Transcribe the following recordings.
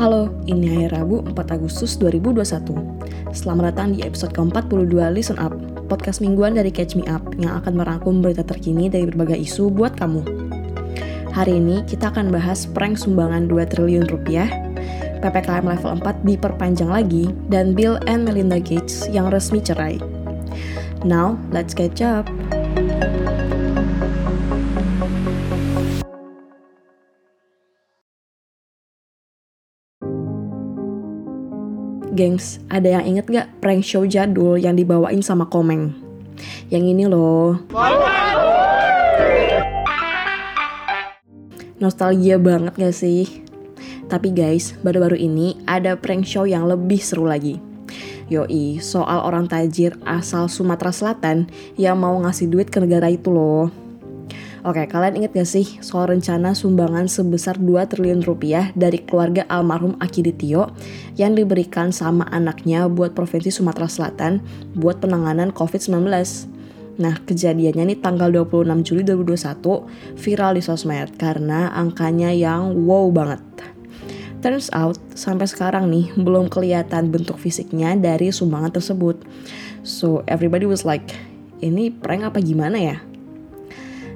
Halo, ini hari Rabu 4 Agustus 2021. Selamat datang di episode ke-42 Listen Up, podcast mingguan dari Catch Me Up yang akan merangkum berita terkini dari berbagai isu buat kamu. Hari ini kita akan bahas prank sumbangan 2 triliun rupiah, PPKM level 4 diperpanjang lagi, dan Bill and Melinda Gates yang resmi cerai. Now, let's catch up. Gengs, ada yang inget gak prank show jadul yang dibawain sama Komeng? Yang ini loh. Nostalgia banget gak sih? Tapi guys, baru-baru ini ada prank show yang lebih seru lagi. Yoi, soal orang tajir asal Sumatera Selatan yang mau ngasih duit ke negara itu loh. Oke, kalian inget gak sih soal rencana sumbangan sebesar 2 triliun rupiah dari keluarga almarhum Akiditio yang diberikan sama anaknya buat Provinsi Sumatera Selatan buat penanganan COVID-19? Nah, kejadiannya nih tanggal 26 Juli 2021 viral di sosmed karena angkanya yang wow banget. Turns out, sampai sekarang nih belum kelihatan bentuk fisiknya dari sumbangan tersebut. So, everybody was like, ini prank apa gimana ya?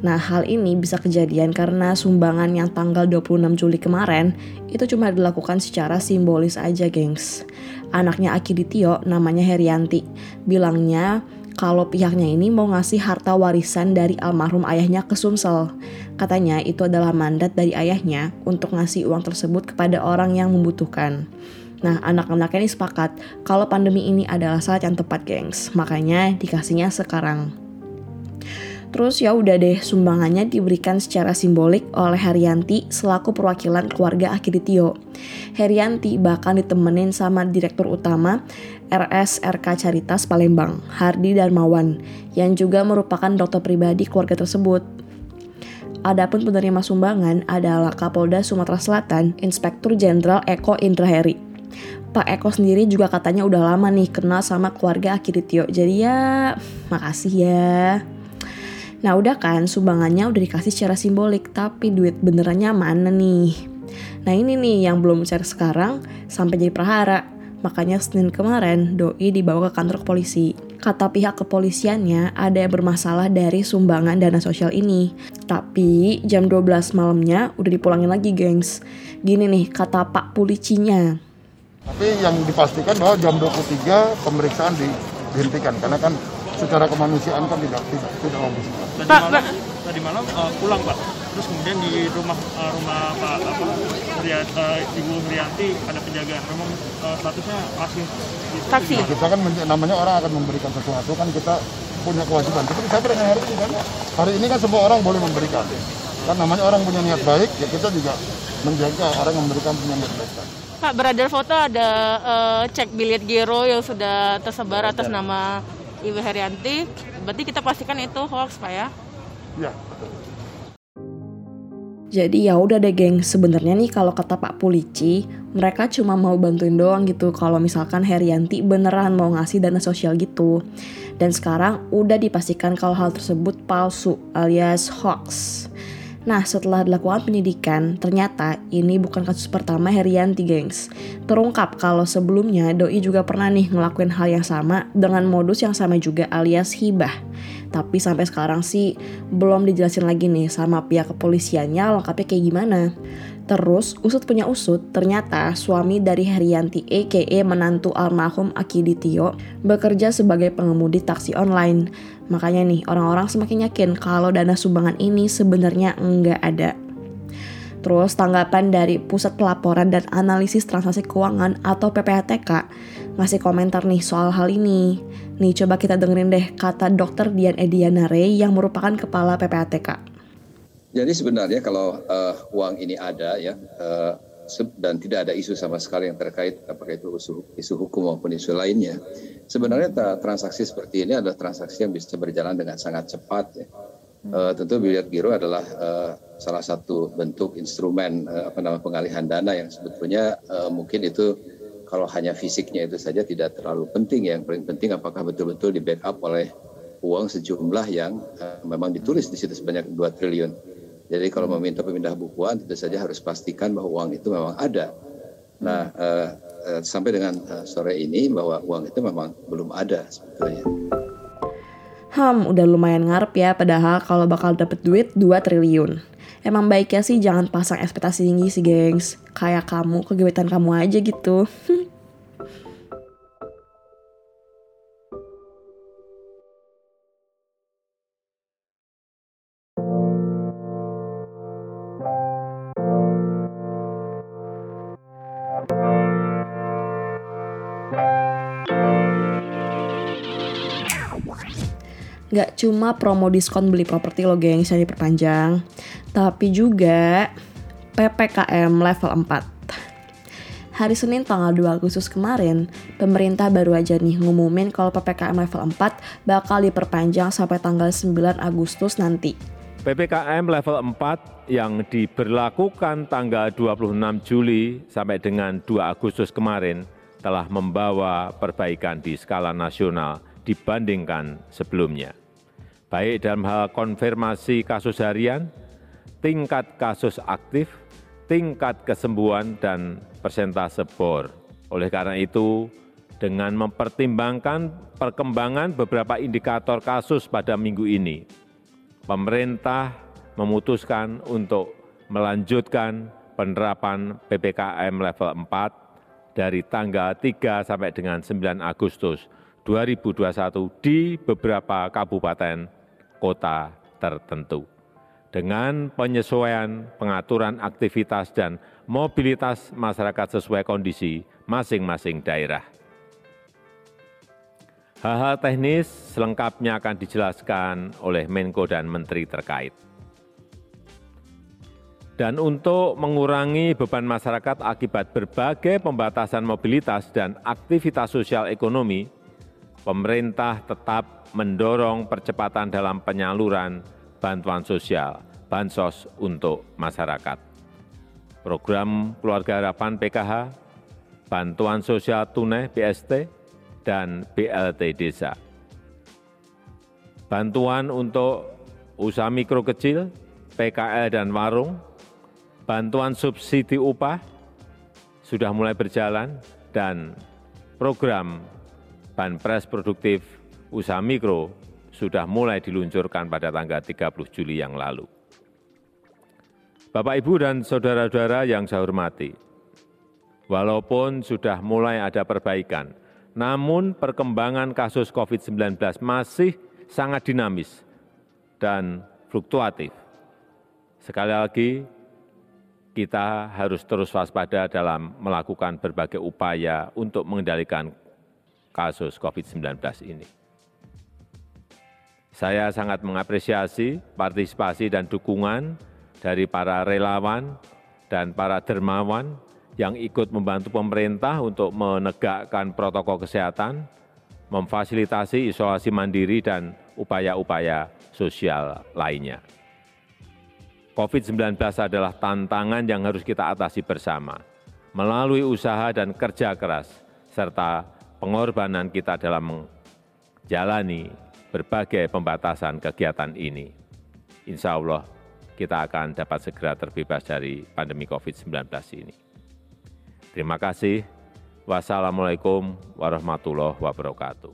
Nah, hal ini bisa kejadian karena sumbangan yang tanggal 26 Juli kemarin itu cuma dilakukan secara simbolis aja, gengs. Anaknya Akiditio namanya Herianti. Bilangnya kalau pihaknya ini mau ngasih harta warisan dari almarhum ayahnya ke Sumsel. Katanya itu adalah mandat dari ayahnya untuk ngasih uang tersebut kepada orang yang membutuhkan. Nah, anak-anaknya ini sepakat kalau pandemi ini adalah saat yang tepat, gengs. Makanya dikasihnya sekarang. Terus ya udah deh sumbangannya diberikan secara simbolik oleh Herianti selaku perwakilan keluarga Akiditio. Herianti bahkan ditemenin sama Direktur Utama RSRK Caritas Palembang, Hardi Darmawan, yang juga merupakan dokter pribadi keluarga tersebut. Adapun penerima sumbangan adalah Kapolda Sumatera Selatan, Inspektur Jenderal Eko Indraheri. Pak Eko sendiri juga katanya udah lama nih kenal sama keluarga Akiditio. Jadi ya, makasih ya. Nah udah kan sumbangannya udah dikasih secara simbolik tapi duit benerannya mana nih? Nah ini nih yang belum share sekarang sampai jadi perhara. Makanya Senin kemarin Doi dibawa ke kantor polisi. Kata pihak kepolisiannya ada yang bermasalah dari sumbangan dana sosial ini. Tapi jam 12 malamnya udah dipulangin lagi gengs. Gini nih kata Pak Policinya. Tapi yang dipastikan bahwa jam 23 pemeriksaan dihentikan karena kan secara kemanusiaan kan tidak tidak tidak logis. Tadi Pak, malam, tadi malam uh, pulang Pak. Terus kemudian di rumah uh, rumah Pak apa Riat, uh, Ibu Rianti ada penjagaan. Memang uh, statusnya masih saksi. Nah, kita kan namanya orang akan memberikan sesuatu kan kita punya kewajiban. Tapi saya dengan hari ini kan hari ini kan semua orang boleh memberikan. Kan namanya orang punya niat baik ya kita juga menjaga orang yang memberikan punya niat baik. Pak, beredar foto ada uh, cek bilet giro yang sudah tersebar atas nama Ibu Herianti, berarti kita pastikan itu hoax Pak ya? Iya, Jadi ya udah deh geng, sebenarnya nih kalau kata Pak Pulici, mereka cuma mau bantuin doang gitu kalau misalkan Herianti beneran mau ngasih dana sosial gitu. Dan sekarang udah dipastikan kalau hal tersebut palsu alias hoax. Nah, setelah dilakukan penyidikan, ternyata ini bukan kasus pertama Herianti, gengs. Terungkap kalau sebelumnya Doi juga pernah nih ngelakuin hal yang sama dengan modus yang sama juga alias hibah. Tapi sampai sekarang sih belum dijelasin lagi nih sama pihak kepolisiannya lengkapnya kayak gimana. Terus, usut punya usut, ternyata suami dari Herianti a.k.a. menantu almarhum Akiditio bekerja sebagai pengemudi taksi online. Makanya nih, orang-orang semakin yakin kalau dana sumbangan ini sebenarnya enggak ada. Terus tanggapan dari Pusat Pelaporan dan Analisis Transaksi Keuangan atau PPATK ngasih komentar nih soal hal ini. Nih coba kita dengerin deh kata Dr. Dian Ediana Ray yang merupakan Kepala PPATK. Jadi sebenarnya kalau uh, uang ini ada ya uh, dan tidak ada isu sama sekali yang terkait apakah itu isu, isu hukum maupun isu lainnya, sebenarnya transaksi seperti ini adalah transaksi yang bisa berjalan dengan sangat cepat ya. Uh, tentu biliar giro adalah uh, salah satu bentuk instrumen uh, apa namanya pengalihan dana yang sebetulnya uh, mungkin itu kalau hanya fisiknya itu saja tidak terlalu penting ya. Yang paling penting apakah betul-betul di backup oleh uang sejumlah yang uh, memang ditulis di situ sebanyak 2 triliun. Jadi kalau meminta pemindah bukuan tentu saja harus pastikan bahwa uang itu memang ada. Nah, uh, uh, sampai dengan uh, sore ini bahwa uang itu memang belum ada sebetulnya. Hmm, udah lumayan ngarep ya, padahal kalau bakal dapet duit 2 triliun. Emang baiknya sih jangan pasang ekspektasi tinggi sih, gengs. Kayak kamu, kegiatan kamu aja gitu. Gak cuma promo diskon beli properti lo gengs yang diperpanjang, tapi juga PPKM level 4. Hari Senin tanggal 2 Agustus kemarin, pemerintah baru aja nih ngumumin kalau PPKM level 4 bakal diperpanjang sampai tanggal 9 Agustus nanti. PPKM level 4 yang diberlakukan tanggal 26 Juli sampai dengan 2 Agustus kemarin telah membawa perbaikan di skala nasional dibandingkan sebelumnya baik dalam hal konfirmasi kasus harian, tingkat kasus aktif, tingkat kesembuhan, dan persentase bor. Oleh karena itu, dengan mempertimbangkan perkembangan beberapa indikator kasus pada minggu ini, pemerintah memutuskan untuk melanjutkan penerapan PPKM level 4 dari tanggal 3 sampai dengan 9 Agustus 2021 di beberapa kabupaten kota tertentu. Dengan penyesuaian pengaturan aktivitas dan mobilitas masyarakat sesuai kondisi masing-masing daerah. Hal-hal teknis selengkapnya akan dijelaskan oleh Menko dan Menteri terkait. Dan untuk mengurangi beban masyarakat akibat berbagai pembatasan mobilitas dan aktivitas sosial ekonomi, pemerintah tetap mendorong percepatan dalam penyaluran bantuan sosial, bansos untuk masyarakat. Program Keluarga Harapan PKH, Bantuan Sosial Tunai BST, dan BLT Desa. Bantuan untuk usaha mikro kecil, PKL dan warung, bantuan subsidi upah sudah mulai berjalan, dan program Banpres Produktif Usaha Mikro sudah mulai diluncurkan pada tanggal 30 Juli yang lalu. Bapak, Ibu, dan saudara-saudara yang saya hormati, walaupun sudah mulai ada perbaikan, namun perkembangan kasus COVID-19 masih sangat dinamis dan fluktuatif. Sekali lagi, kita harus terus waspada dalam melakukan berbagai upaya untuk mengendalikan kasus COVID-19 ini. Saya sangat mengapresiasi partisipasi dan dukungan dari para relawan dan para dermawan yang ikut membantu pemerintah untuk menegakkan protokol kesehatan, memfasilitasi isolasi mandiri dan upaya-upaya sosial lainnya. COVID-19 adalah tantangan yang harus kita atasi bersama melalui usaha dan kerja keras serta pengorbanan kita dalam menjalani berbagai pembatasan kegiatan ini. Insya Allah kita akan dapat segera terbebas dari pandemi COVID-19 ini. Terima kasih. Wassalamualaikum warahmatullahi wabarakatuh.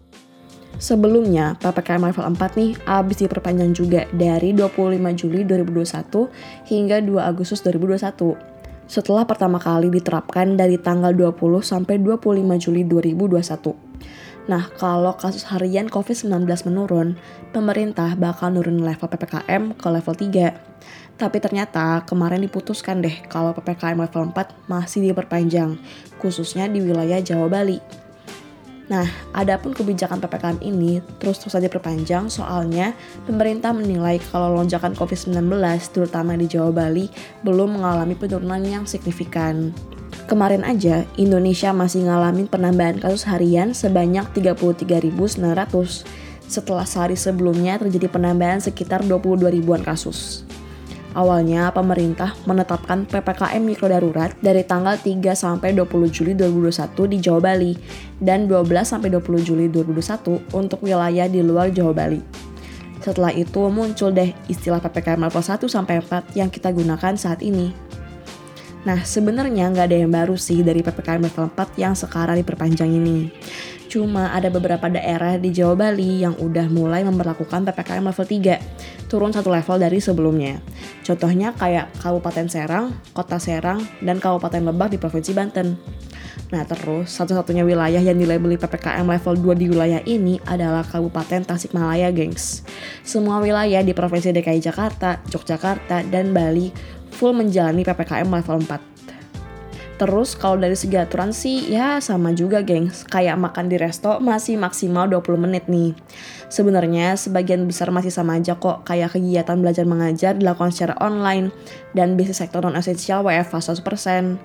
Sebelumnya, PPKM level 4 nih habis diperpanjang juga dari 25 Juli 2021 hingga 2 Agustus 2021. Setelah pertama kali diterapkan dari tanggal 20 sampai 25 Juli 2021. Nah, kalau kasus harian COVID-19 menurun, pemerintah bakal nurun level PPKM ke level 3. Tapi ternyata kemarin diputuskan deh kalau PPKM level 4 masih diperpanjang, khususnya di wilayah Jawa Bali. Nah, adapun kebijakan PPKM ini terus-terus saja perpanjang soalnya pemerintah menilai kalau lonjakan COVID-19 terutama di Jawa Bali belum mengalami penurunan yang signifikan. Kemarin aja, Indonesia masih ngalamin penambahan kasus harian sebanyak 33.900 setelah sehari sebelumnya terjadi penambahan sekitar 22 ribuan kasus. Awalnya, pemerintah menetapkan PPKM mikro darurat dari tanggal 3 sampai 20 Juli 2021 di Jawa Bali dan 12 sampai 20 Juli 2021 untuk wilayah di luar Jawa Bali. Setelah itu muncul deh istilah PPKM level 1 sampai 4 yang kita gunakan saat ini. Nah, sebenarnya nggak ada yang baru sih dari PPKM level 4 yang sekarang diperpanjang ini. Cuma ada beberapa daerah di Jawa Bali yang udah mulai memperlakukan PPKM level 3, turun satu level dari sebelumnya. Contohnya kayak Kabupaten Serang, Kota Serang, dan Kabupaten Lebak di Provinsi Banten. Nah terus, satu-satunya wilayah yang dilabeli PPKM level 2 di wilayah ini adalah Kabupaten Tasikmalaya, gengs. Semua wilayah di Provinsi DKI Jakarta, Yogyakarta, dan Bali full menjalani PPKM level 4. Terus kalau dari segi aturan sih ya sama juga gengs. Kayak makan di resto masih maksimal 20 menit nih. Sebenarnya sebagian besar masih sama aja kok kayak kegiatan belajar mengajar dilakukan secara online dan bisnis sektor non esensial WFH 100%.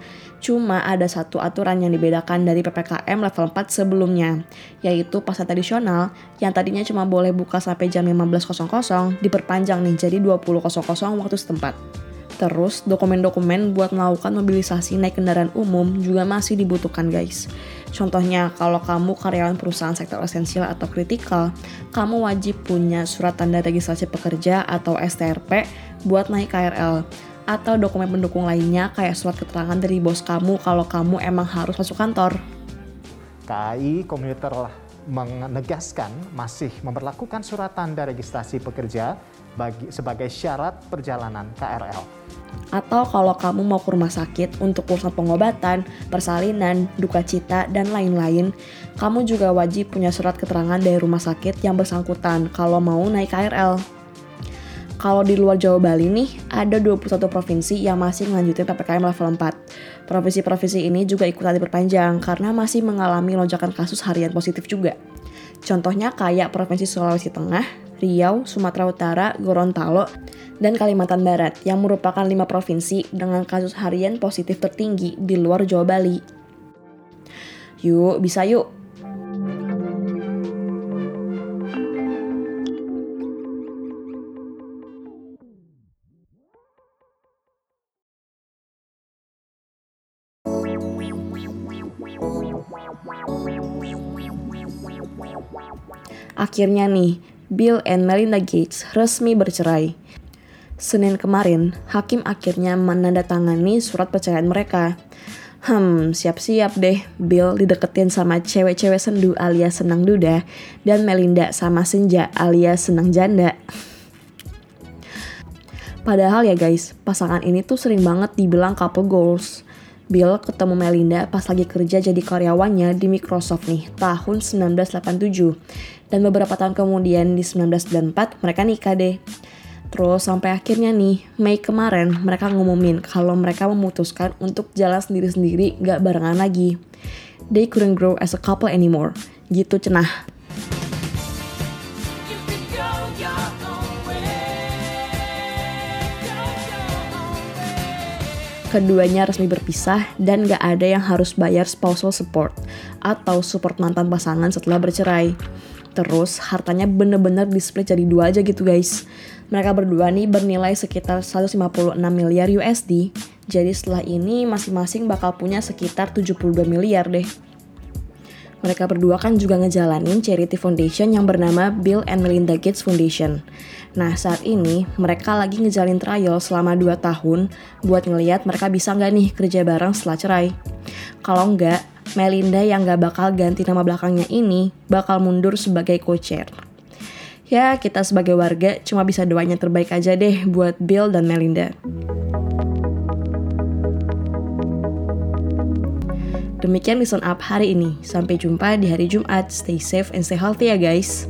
Cuma ada satu aturan yang dibedakan dari PPKM level 4 sebelumnya, yaitu pasar tradisional yang tadinya cuma boleh buka sampai jam 15.00 diperpanjang nih jadi 20.00 waktu setempat. Terus, dokumen-dokumen buat melakukan mobilisasi naik kendaraan umum juga masih dibutuhkan guys. Contohnya, kalau kamu karyawan perusahaan sektor esensial atau kritikal, kamu wajib punya surat tanda registrasi pekerja atau STRP buat naik KRL. Atau dokumen pendukung lainnya kayak surat keterangan dari bos kamu kalau kamu emang harus masuk kantor. KAI komuter menegaskan masih memperlakukan surat tanda registrasi pekerja bagi, sebagai syarat perjalanan KRL. Atau kalau kamu mau ke rumah sakit untuk urusan pengobatan, persalinan, duka cita, dan lain-lain, kamu juga wajib punya surat keterangan dari rumah sakit yang bersangkutan kalau mau naik KRL. Kalau di luar Jawa Bali nih, ada 21 provinsi yang masih melanjutin PPKM level 4. Provinsi-provinsi ini juga ikutan diperpanjang karena masih mengalami lonjakan kasus harian positif juga. Contohnya kayak Provinsi Sulawesi Tengah, Riau, Sumatera Utara, Gorontalo, dan Kalimantan Barat yang merupakan lima provinsi dengan kasus harian positif tertinggi di luar Jawa Bali. Yuk, bisa yuk! Akhirnya nih, Bill and Melinda Gates resmi bercerai. Senin kemarin, hakim akhirnya menandatangani surat perceraian mereka. Hmm, siap-siap deh, Bill dideketin sama cewek-cewek sendu alias senang duda, dan Melinda sama senja alias senang janda. Padahal ya guys, pasangan ini tuh sering banget dibilang couple goals. Bill ketemu Melinda pas lagi kerja jadi karyawannya di Microsoft nih, tahun 1987 dan beberapa tahun kemudian di 1994 mereka nikah deh. Terus sampai akhirnya nih, Mei kemarin mereka ngumumin kalau mereka memutuskan untuk jalan sendiri-sendiri gak barengan lagi. They couldn't grow as a couple anymore. Gitu cenah. Keduanya resmi berpisah dan gak ada yang harus bayar spousal support atau support mantan pasangan setelah bercerai. Terus hartanya bener-bener display jadi dua aja gitu guys. Mereka berdua nih bernilai sekitar 156 miliar USD. Jadi setelah ini masing-masing bakal punya sekitar 72 miliar deh. Mereka berdua kan juga ngejalanin charity foundation yang bernama Bill and Melinda Gates Foundation. Nah saat ini mereka lagi ngejalin trial selama 2 tahun buat ngeliat mereka bisa nggak nih kerja bareng setelah cerai. Kalau nggak, Melinda yang gak bakal ganti nama belakangnya ini bakal mundur sebagai co-chair. Ya, kita sebagai warga cuma bisa doanya terbaik aja deh buat Bill dan Melinda. Demikian Listen Up hari ini. Sampai jumpa di hari Jumat. Stay safe and stay healthy ya guys.